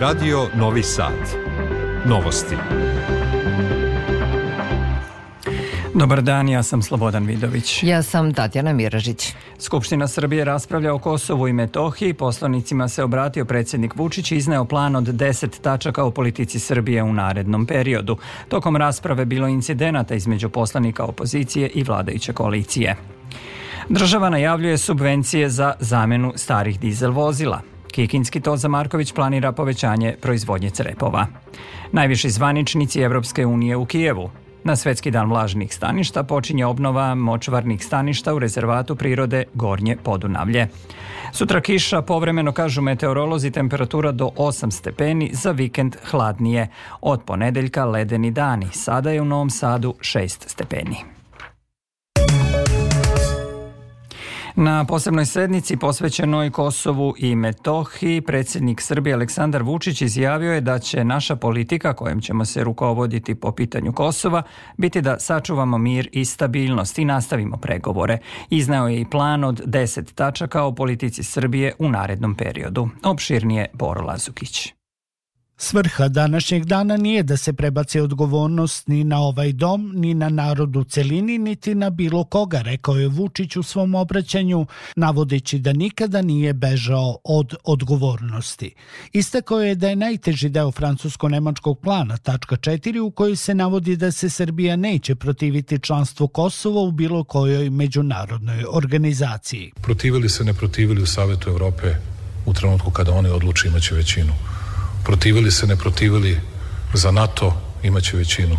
Radio Novi Sad. Novosti. Dobar dan, ja sam Slobodan Vidović. Ja sam Tatjana Miražić. Skupština Srbije raspravlja o Kosovu i Metohiji. Poslanicima se obratio predsednik Vučić i izneo plan od 10 tačaka o politici Srbije u narednom periodu. Tokom rasprave bilo incidenata između poslanika opozicije i vladajuće koalicije. Država najavljuje subvencije za zamenu starih dizel vozila. Kikinski Toza Marković planira povećanje proizvodnje crepova. Najviši zvaničnici Evropske unije u Kijevu. Na Svetski dan vlažnih staništa počinje obnova močvarnih staništa u rezervatu prirode Gornje Podunavlje. Sutra kiša, povremeno kažu meteorolozi, temperatura do 8 stepeni, za vikend hladnije. Od ponedeljka ledeni dani, sada je u Novom Sadu 6 stepeni. Na posebnoj sednici posvećenoj Kosovu i Metohiji predsednik Srbije Aleksandar Vučić izjavio je da će naša politika kojom ćemo se rukovoditi po pitanju Kosova biti da sačuvamo mir i stabilnost i nastavimo pregovore. Iznao je i plan od 10 tačaka o politici Srbije u narednom periodu. Opširnije Boro Lazukić. Svrha današnjeg dana nije da se prebaci odgovornost ni na ovaj dom, ni na narod u celini, niti na bilo koga, rekao je Vučić u svom obraćanju, navodeći da nikada nije bežao od odgovornosti. Istakao je da je najteži deo francusko-nemačkog plana, tačka 4, u kojoj se navodi da se Srbija neće protiviti članstvu Kosova u bilo kojoj međunarodnoj organizaciji. Protivili se, ne protivili u Savetu Evrope u trenutku kada oni odluče imaće većinu Protivili se, ne protivili za NATO, imaće većinu.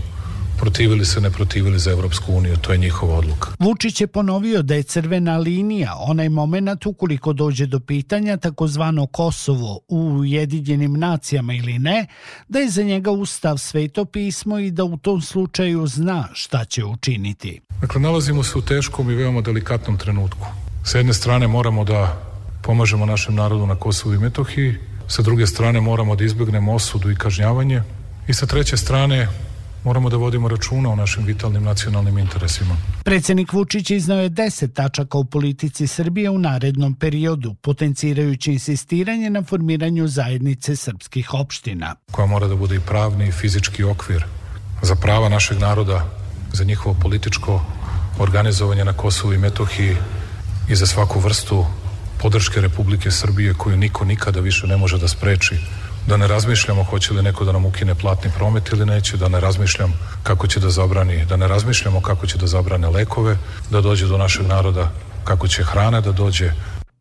Protivili se, ne protivili za Evropsku uniju, to je njihova odluka. Vučić je ponovio da je crvena linija onaj moment ukoliko dođe do pitanja takozvano Kosovo u Ujedinjenim nacijama ili ne, da je za njega ustav sveto pismo i da u tom slučaju zna šta će učiniti. Dakle, nalazimo se u teškom i veoma delikatnom trenutku. Sa jedne strane moramo da pomažemo našem narodu na Kosovu i Metohiji, Sa druge strane moramo da izbegnemo osudu i kažnjavanje i sa treće strane moramo da vodimo računa o našim vitalnim nacionalnim interesima. Predsednik Vučić iznao je 10 tačaka u politici Srbije u narednom periodu, potencirajući insistiranje na formiranju zajednice srpskih opština. Koja mora da bude i pravni i fizički okvir za prava našeg naroda, za njihovo političko organizovanje na Kosovu i Metohiji i za svaku vrstu podrške Republike Srbije koju niko nikada više ne može da spreči da ne razmišljamo hoće li neko da nam ukine platni promet ili neće, da ne razmišljam kako će da zabrani, da ne razmišljamo kako će da zabrane lekove, da dođe do našeg naroda, kako će hrana da dođe,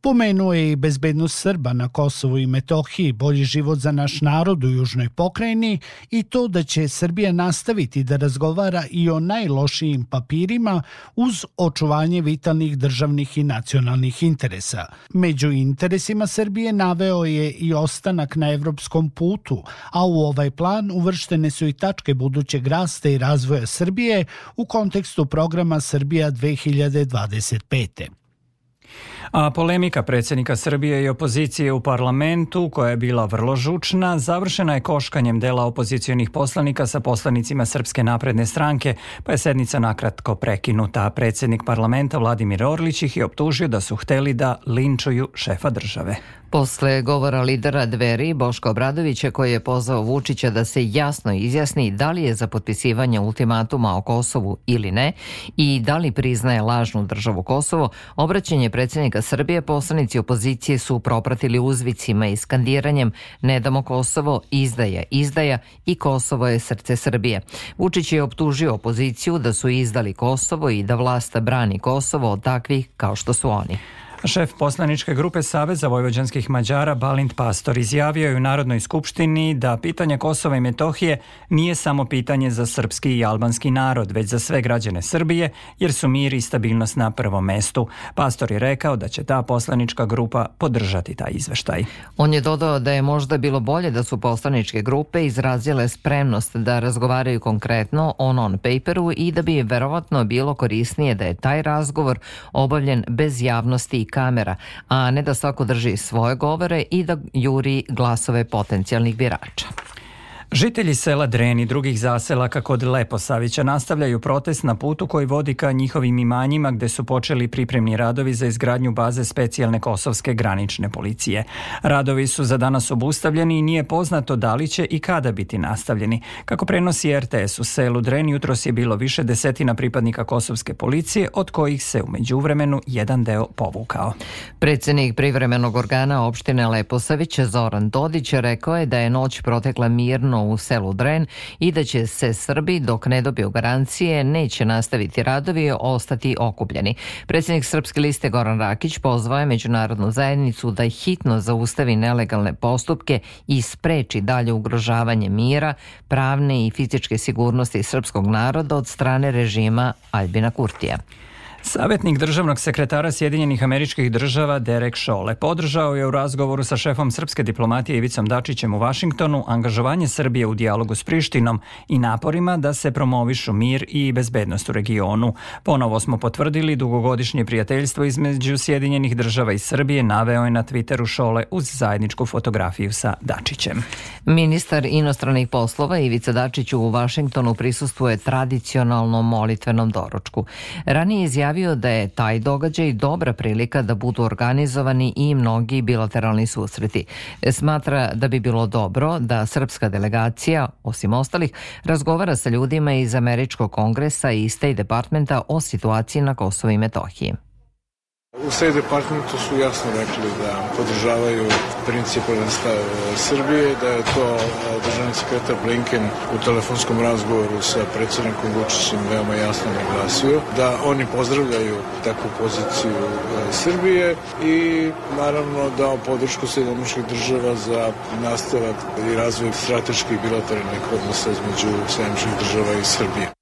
Pomenuo je i bezbednost Srba na Kosovu i Metohiji, bolji život za naš narod u južnoj pokrajini i to da će Srbija nastaviti da razgovara i o najlošijim papirima uz očuvanje vitalnih državnih i nacionalnih interesa. Među interesima Srbije naveo je i ostanak na evropskom putu, a u ovaj plan uvrštene su i tačke budućeg rasta i razvoja Srbije u kontekstu programa Srbija 2025. A polemika predsednika Srbije i opozicije u parlamentu, koja je bila vrlo žučna, završena je koškanjem dela opozicijonih poslanika sa poslanicima Srpske napredne stranke, pa je sednica nakratko prekinuta. Predsednik parlamenta Vladimir Orlić ih je optužio da su hteli da linčuju šefa države. Posle govora lidera Dveri Boško Obradovića koji je pozvao Vučića da se jasno izjasni da li je za potpisivanje ultimatuma o Kosovu ili ne i da li priznaje lažnu državu Kosovo, obraćanje predsednika Republika Srbija poslanici opozicije su propratili uzvicima i skandiranjem Ne damo Kosovo, izdaja, izdaja i Kosovo je srce Srbije. Vučić je optužio opoziciju da su izdali Kosovo i da vlasta brani Kosovo od takvih kao što su oni. Šef poslaničke grupe Saveza vojvođanskih Mađara Balint Pastor izjavio je u Narodnoj skupštini da pitanje Kosova i Metohije nije samo pitanje za srpski i albanski narod, već za sve građane Srbije, jer su mir i stabilnost na prvom mestu. Pastor je rekao da će ta poslanička grupa podržati taj izveštaj. On je dodao da je možda bilo bolje da su poslaničke grupe izrazile spremnost da razgovaraju konkretno o non-paperu i da bi verovatno bilo korisnije da je taj razgovor obavljen bez javnosti i kamera, a ne da svako drži svoje govore i da juri glasove potencijalnih birača. Žitelji sela Dreni i drugih zaselaka kod Leposavića nastavljaju protest na putu koji vodi ka njihovim imanjima gde su počeli pripremni radovi za izgradnju baze specijalne kosovske granične policije. Radovi su za danas obustavljeni i nije poznato da li će i kada biti nastavljeni. Kako prenosi RTS u selu Dreni, jutros je bilo više desetina pripadnika kosovske policije, od kojih se umeđu vremenu jedan deo povukao. Predsednik privremenog organa opštine Leposavića Zoran Dodić rekao je da je noć protekla mirno u selu Dren i da će se Srbi, dok ne dobiju garancije, neće nastaviti radovi, i ostati okupljeni. Predsjednik Srpske liste Goran Rakić pozvao je međunarodnu zajednicu da hitno zaustavi nelegalne postupke i spreči dalje ugrožavanje mira, pravne i fizičke sigurnosti srpskog naroda od strane režima Albina Kurtija. Savetnik državnog sekretara Sjedinjenih američkih država Derek Šole podržao je u razgovoru sa šefom srpske diplomatije Ivicom Dačićem u Vašingtonu angažovanje Srbije u dijalogu s Prištinom i naporima da se promovišu mir i bezbednost u regionu. Ponovo smo potvrdili dugogodišnje prijateljstvo između Sjedinjenih država i Srbije, naveo je na Twitteru Šole uz zajedničku fotografiju sa Dačićem. Ministar inostranih poslova Ivica Dačić u Vašingtonu prisustuje tradicionalnom molitvenom doručku. Ranije izjavio izjavio da je taj događaj dobra prilika da budu organizovani i mnogi bilateralni susreti. Smatra da bi bilo dobro da srpska delegacija, osim ostalih, razgovara sa ljudima iz Američkog kongresa i State Departmenta o situaciji na Kosovo i Metohiji. U State Departmentu su jasno rekli da podržavaju principe nastave Srbije, da je to e, državni sekretar Blinken u telefonskom razgovoru sa predsednikom Vučićem veoma jasno naglasio, da oni pozdravljaju takvu poziciju e, Srbije i naravno dao podršku Sjedinomuških država za nastavak i razvoj strateških bilateralnih odnosa između Sjedinomuških država i Srbije.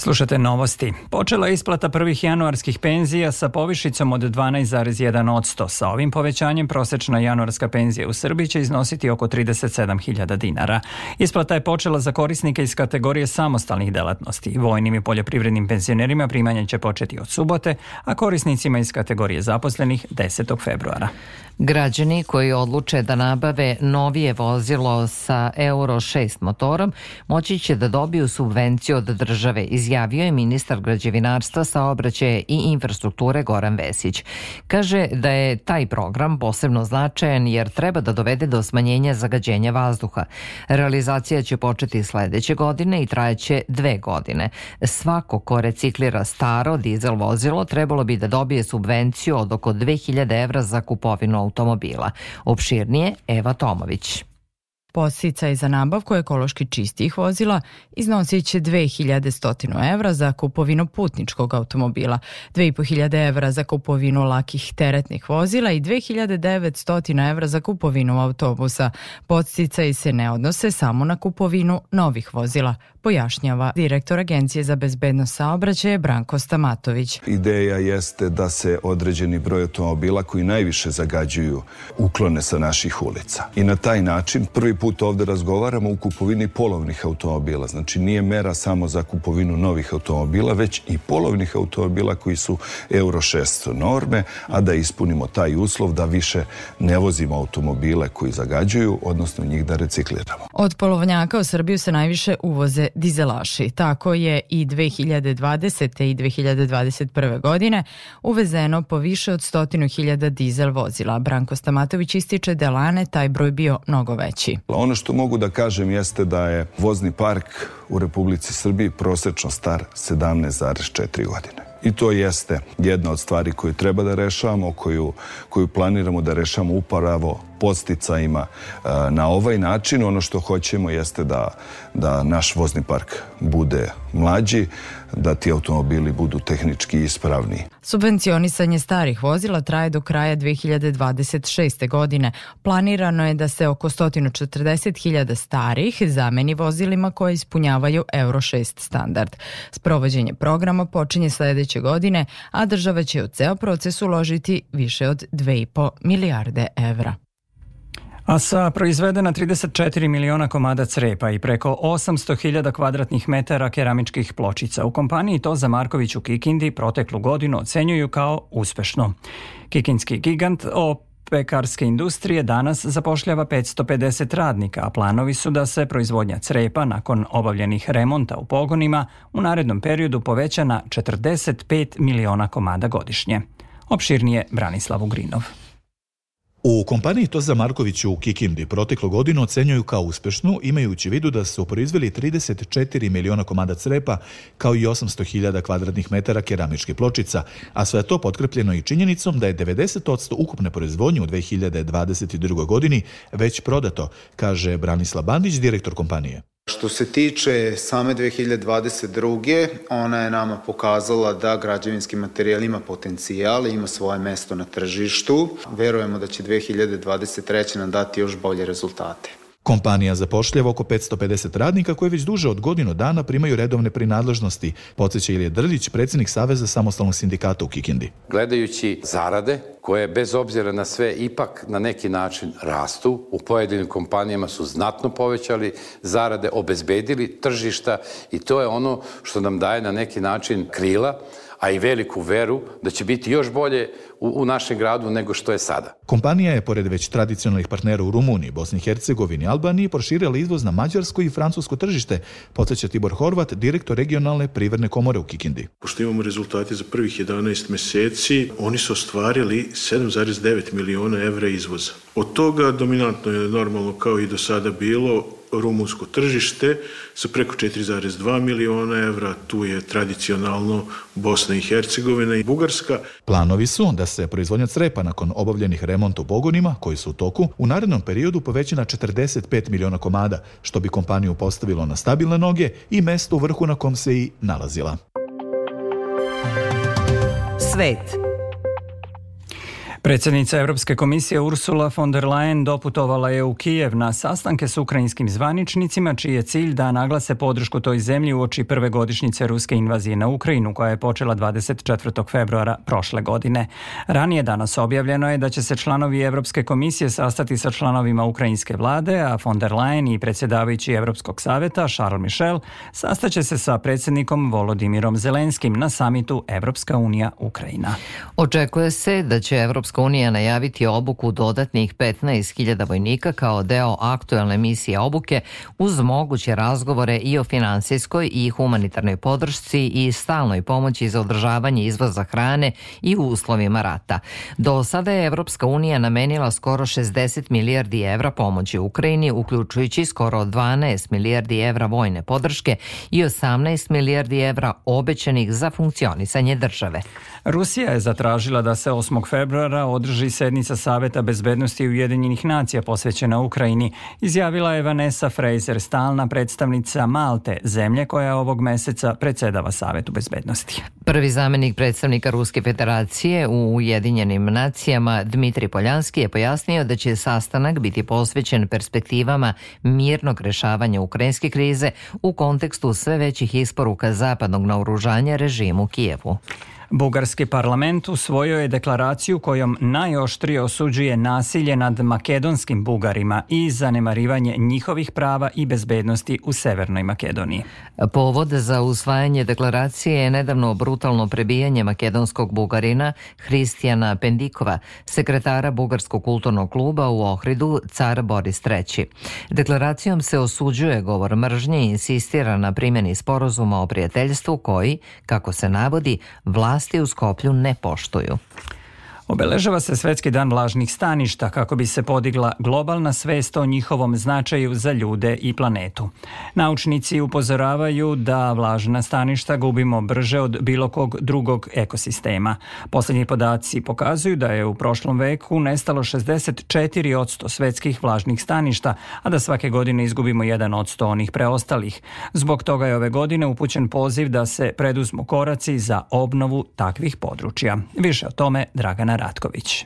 Slušate novosti. Počela je isplata prvih januarskih penzija sa povišicom od 12,1%. Sa ovim povećanjem prosečna januarska penzija u Srbiji će iznositi oko 37.000 dinara. Isplata je počela za korisnike iz kategorije samostalnih delatnosti. Vojnim i poljoprivrednim penzionerima primanje će početi od subote, a korisnicima iz kategorije zaposlenih 10. februara. Građani koji odluče da nabave novije vozilo sa Euro 6 motorom moći će da dobiju subvenciju od države iz izjavio je ministar građevinarstva, saobraćaja i infrastrukture Goran Vesić. Kaže da je taj program posebno značajan jer treba da dovede do smanjenja zagađenja vazduha. Realizacija će početi sledeće godine i trajeće dve godine. Svako ko reciklira staro dizel vozilo trebalo bi da dobije subvenciju od oko 2000 evra za kupovinu automobila. Opširnije Eva Tomović. Podsticaj za nabavku ekološki čistih vozila iznosit će 2100 evra za kupovinu putničkog automobila, 2500 evra za kupovinu lakih teretnih vozila i 2900 evra za kupovinu autobusa. Podsticaj se ne odnose samo na kupovinu novih vozila, pojašnjava direktor Agencije za bezbedno saobraćaje Branko Stamatović. Ideja jeste da se određeni broj automobila koji najviše zagađuju uklone sa naših ulica. I na taj način prvi put ovde razgovaramo o kupovini polovnih automobila. Znači nije mera samo za kupovinu novih automobila, već i polovnih automobila koji su Euro 6 norme, a da ispunimo taj uslov da više ne vozimo automobile koji zagađuju, odnosno njih da recikliramo. Od polovnjaka u Srbiju se najviše uvoze dizelaši. Tako je i 2020. i 2021. godine uvezeno po više od 100.000 dizel vozila. Branko Stamatović ističe da lane taj broj bio mnogo veći. Dakle, ono što mogu da kažem jeste da je vozni park u Republici Srbiji prosečno star 17,4 godine. I to jeste jedna od stvari koju treba da rešavamo, koju, koju planiramo da rešavamo upravo posticajima. E, na ovaj način ono što hoćemo jeste da, da naš vozni park bude mlađi, da ti automobili budu tehnički ispravni. Subvencionisanje starih vozila traje do kraja 2026. godine. Planirano je da se oko 140.000 starih zameni vozilima koje ispunjavaju Euro 6 standard. Sprovođenje programa počinje sledeće godine, a država će u ceo proces uložiti više od 2,5 milijarde evra. A sa proizvedena 34 miliona komada crepa i preko 800.000 kvadratnih metara keramičkih pločica u kompaniji Toza Marković u Kikindi proteklu godinu ocenjuju kao uspešno. Kikinski gigant o pekarske industrije danas zapošljava 550 radnika, a planovi su da se proizvodnja crepa nakon obavljenih remonta u pogonima u narednom periodu poveća na 45 miliona komada godišnje. Opširnije Branislav Ugrinov. U kompaniji Toza Marković u Kikindi proteklo godinu ocenjuju kao uspešnu, imajući vidu da su proizveli 34 miliona komada crepa, kao i 800.000 kvadratnih metara keramičke pločica, a sve to potkrepljeno i činjenicom da je 90% ukupne proizvodnje u 2022. godini već prodato, kaže Branislav Bandić, direktor kompanije. Što se tiče same 2022. ona je nama pokazala da građevinski materijal ima potencijal, ima svoje mesto na tržištu. Verujemo da će 2023. nam dati još bolje rezultate. Kompanija zapošljava oko 550 radnika koji već duže od godinu dana primaju redovne prinadležnosti, podsjeća Ilije Drljić, predsednik Saveza samostalnog sindikata u Kikindi. Gledajući zarade koje bez obzira na sve ipak na neki način rastu, u pojedinim kompanijama su znatno povećali zarade, obezbedili tržišta i to je ono što nam daje na neki način krila a i veliku veru da će biti još bolje u, u našem gradu nego što je sada. Kompanija je, pored već tradicionalnih partnera u Rumuniji, Bosni i Hercegovini, Albaniji, proširila izvoz na mađarsko i francusko tržište, podsjeća Tibor Horvat, direktor regionalne privredne komore u Kikindi. Pošto imamo rezultate za prvih 11 meseci, oni su ostvarili 7,9 miliona evra izvoza. Od toga dominantno je normalno kao i do sada bilo rumunsko tržište sa preko 4,2 miliona evra, tu je tradicionalno Bosna i Hercegovina i Bugarska. Planovi su da se proizvodnja crepa nakon obavljenih remonta u pogonima, koji su u toku, u narednom periodu poveća na 45 miliona komada, što bi kompaniju postavilo na stabilne noge i mesto u vrhu na kom se i nalazila. Svet Predsednica Evropske komisije Ursula von der Leyen doputovala je u Kijev na sastanke s ukrajinskim zvaničnicima, čiji je cilj da naglase podršku toj zemlji u oči prve godišnjice ruske invazije na Ukrajinu, koja je počela 24. februara prošle godine. Ranije danas objavljeno je da će se članovi Evropske komisije sastati sa članovima ukrajinske vlade, a von der Leyen i predsedavajući Evropskog saveta Charles Michel sastaće se sa predsednikom Volodimirom Zelenskim na samitu Evropska unija Ukrajina. Očekuje se da će Evropska Evropska unija najaviti obuku dodatnih 15.000 vojnika kao deo aktuelne misije obuke uz moguće razgovore i o finansijskoj i humanitarnoj podršci i stalnoj pomoći za održavanje izvoza hrane i u uslovima rata. Do sada je Evropska unija namenila skoro 60 milijardi evra pomoći Ukrajini, uključujući skoro 12 milijardi evra vojne podrške i 18 milijardi evra obećanih za funkcionisanje države. Rusija je zatražila da se 8. februara februara održi sednica Saveta bezbednosti Ujedinjenih nacija posvećena Ukrajini, izjavila je Vanessa Fraser, stalna predstavnica Malte, zemlje koja ovog meseca predsedava Savetu bezbednosti. Prvi zamenik predstavnika Ruske federacije u Ujedinjenim nacijama Dmitri Poljanski je pojasnio da će sastanak biti posvećen perspektivama mirnog rešavanja ukrajinske krize u kontekstu sve većih isporuka zapadnog naoružanja režimu Kijevu. Bugarski parlament usvojio je deklaraciju kojom najoštrije osuđuje nasilje nad makedonskim Bugarima i zanemarivanje njihovih prava i bezbednosti u Severnoj Makedoniji. Povod za usvajanje deklaracije je nedavno brutalno prebijanje makedonskog Bugarina Hristijana Pendikova, sekretara Bugarskog kulturnog kluba u Ohridu Car Boris III. Deklaracijom se osuđuje govor mržnje i insistira na primjeni sporozuma o prijateljstvu koji, kako se navodi, vlast vlasti u Skoplju ne poštuju. Obeležava se Svetski dan vlažnih staništa kako bi se podigla globalna svest o njihovom značaju za ljude i planetu. Naučnici upozoravaju da vlažna staništa gubimo brže od bilo kog drugog ekosistema. Poslednji podaci pokazuju da je u prošlom veku nestalo 64% svetskih vlažnih staništa, a da svake godine izgubimo 1% onih preostalih. Zbog toga je ove godine upućen poziv da se preduzmu koraci za obnovu takvih područja. Više o tome Dragana Ratković.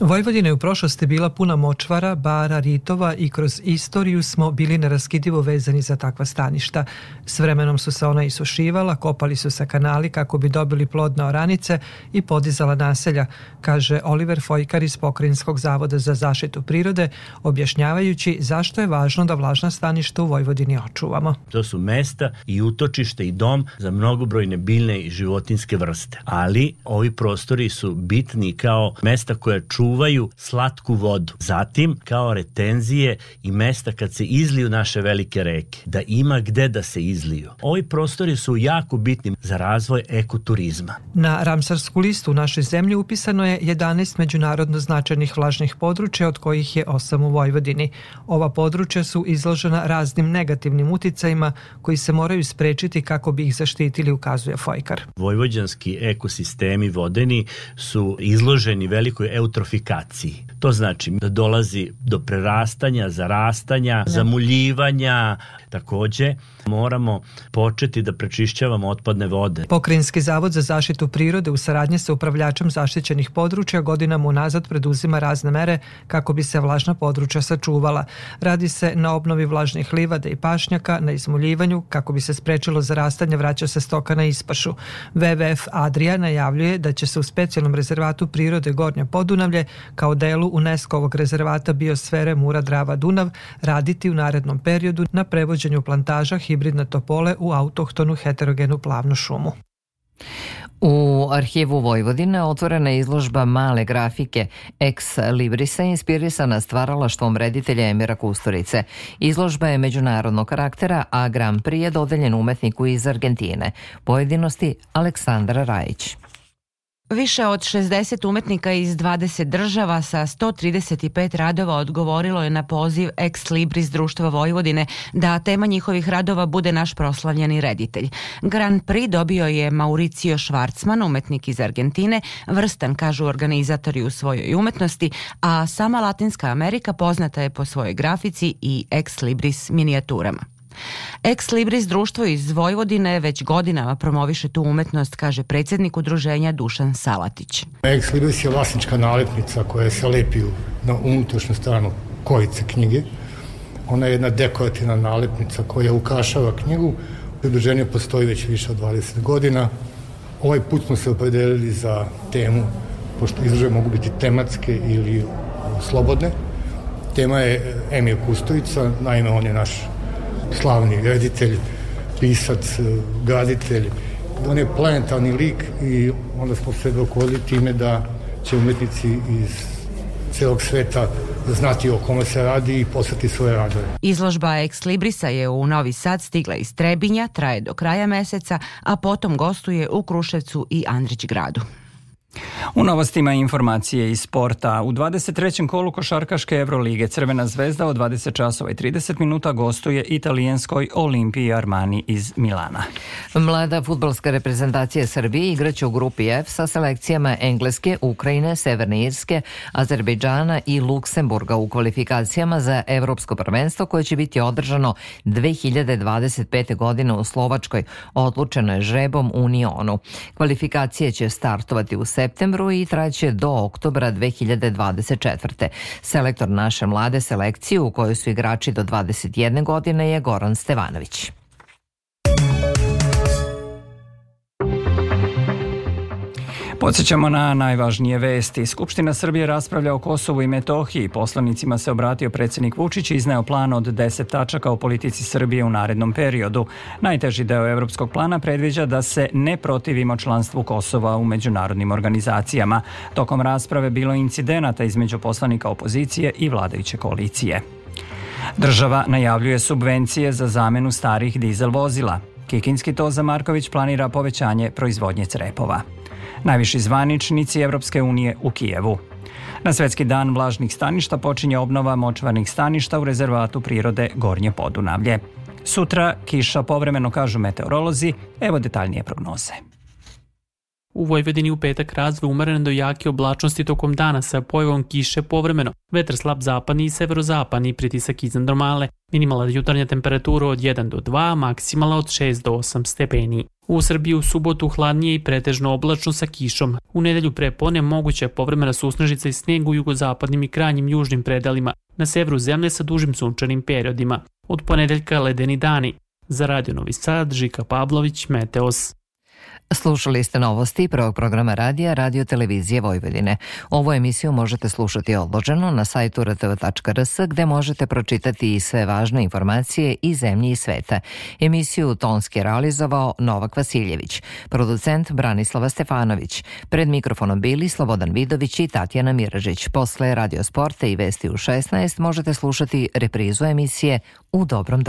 Vojvodina je u prošlosti bila puna močvara, bara, ritova i kroz istoriju smo bili neraskidivo vezani za takva staništa. S vremenom su se ona isušivala, kopali su se kanali kako bi dobili plodne oranice i podizala naselja, kaže Oliver Fojkar iz Pokrinjskog zavoda za zaštitu prirode, objašnjavajući zašto je važno da vlažna staništa u Vojvodini očuvamo. To su mesta i utočište i dom za mnogobrojne biljne i životinske vrste, ali ovi prostori su bitni kao mesta koja čuva čuvaju slatku vodu. Zatim, kao retenzije i mesta kad se izliju naše velike reke, da ima gde da se izliju. Ovi prostori su jako bitni za razvoj ekoturizma. Na Ramsarsku listu u našoj zemlji upisano je 11 međunarodno značajnih vlažnih područja, od kojih je 8 u Vojvodini. Ova područja su izložena raznim negativnim uticajima koji se moraju sprečiti kako bi ih zaštitili, ukazuje Fojkar. Vojvođanski ekosistemi vodeni su izloženi velikoj eutrofikaciji multiplikaciji. To znači da dolazi do prerastanja, zarastanja, da. zamuljivanja, Takođe, moramo početi da prečišćavamo otpadne vode. Pokrajinski zavod za zaštitu prirode u saradnji sa upravljačem zaštićenih područja godinama unazad preduzima razne mere kako bi se vlažna područja sačuvala. Radi se na obnovi vlažnih livada i pašnjaka, na izmuljivanju kako bi se sprečilo zarastanje vraća sa stoka na ispašu. WWF Adria najavljuje da će se u specijalnom rezervatu prirode Gornje Podunavlje kao delu UNESCO-ovog rezervata biosfere Mura Drava Dunav raditi u narednom periodu na prevođenju prevođenju plantaža hibridne topole u autohtonu heterogenu plavnu šumu. U arhivu Vojvodine otvorena je izložba male grafike Ex Librisa inspirisana stvaralaštvom reditelja Emira Kusturice. Izložba je međunarodnog karaktera, a Grand Prix je dodeljen umetniku iz Argentine. Pojedinosti Aleksandra Rajić. Više od 60 umetnika iz 20 država sa 135 radova odgovorilo je na poziv Ex Libris društva Vojvodine da tema njihovih radova bude naš proslavljeni reditelj. Grand Prix dobio je Mauricio Schwarzman, umetnik iz Argentine, vrstan, kažu organizatori u svojoj umetnosti, a sama Latinska Amerika poznata je po svojoj grafici i Ex Libris minijaturama. Ex Libris društvo iz Vojvodine već godinama promoviše tu umetnost, kaže predsednik udruženja Dušan Salatić. Ex Libris je vlasnička nalepnica koja se lepi na unutrašnju stranu kojice knjige. Ona je jedna dekorativna nalepnica koja ukašava knjigu. Udruženje postoji već više od 20 godina. Ovaj put smo se opredelili za temu, pošto izraže mogu biti tematske ili slobodne. Tema je eh, Emil Kustovica, naime on je naš slavni reditelj, pisac, e, graditelj. On je planetani lik i onda smo se dokodili time da će umetnici iz celog sveta znati o kome se radi i poslati svoje radove. Izložba Ex Librisa je u Novi Sad stigla iz Trebinja, traje do kraja meseca, a potom gostuje u Kruševcu i Andrić gradu. U novostima informacije iz sporta. U 23. kolu košarkaške Evrolige Crvena zvezda od 20 časova i 30 minuta gostuje italijanskoj Olimpiji Armani iz Milana. Mlada futbalska reprezentacija Srbije igraće u grupi F sa selekcijama Engleske, Ukrajine, Severne Irske, Azerbejdžana i Luksemburga u kvalifikacijama za Evropsko prvenstvo koje će biti održano 2025. godine u Slovačkoj. Odlučeno je žrebom Unionu. Kvalifikacije će startovati u septembru oktobru i traće do oktobra 2024. Selektor naše mlade selekcije u kojoj su igrači do 21 godine je Goran Stevanović. Podsećamo na najvažnije vesti. Skupština Srbije raspravlja o Kosovu i Metohiji. Poslanicima se obratio predsednik Vučić i izneo plan od 10 tačaka o politici Srbije u narednom periodu. Najteži deo evropskog plana predviđa da se ne protivimo članstvu Kosova u međunarodnim organizacijama. Tokom rasprave bilo incidenata između poslanika opozicije i vladajuće koalicije. Država najavljuje subvencije za zamenu starih dizel vozila. Kikinski Toza Marković planira povećanje proizvodnje crepova najviši zvaničnici Evropske unije u Kijevu. Na svetski dan vlažnih staništa počinje obnova močvarnih staništa u rezervatu prirode Gornje Podunavlje. Sutra kiša povremeno kažu meteorolozi, evo detaljnije prognoze. U Vojvodini u petak razve umerene do jake oblačnosti tokom dana sa pojavom kiše povremeno, vetar slab zapadni i severozapadni, pritisak iznad normale, minimalna jutarnja temperatura od 1 do 2, maksimala od 6 do 8 stepeni. U Srbiji u subotu hladnije i pretežno oblačno sa kišom. U nedelju prepone moguća je povremena susnežica i sneg u jugozapadnim i krajnjim južnim predelima, na severu zemlje sa dužim sunčanim periodima. Od ponedeljka ledeni dani. Za Radio Novi Sad, Žika Pavlović, Meteos. Slušali ste novosti prvog programa radija Radio Televizije Vojvodine. Ovu emisiju možete slušati odloženo na sajtu rtv.rs gde možete pročitati i sve važne informacije i zemlji i sveta. Emisiju tonski realizovao Novak Vasiljević, producent Branislava Stefanović. Pred mikrofonom bili Slobodan Vidović i Tatjana Miražić. Posle Radio Sporta i Vesti u 16 možete slušati reprizu emisije U dobrom društvu.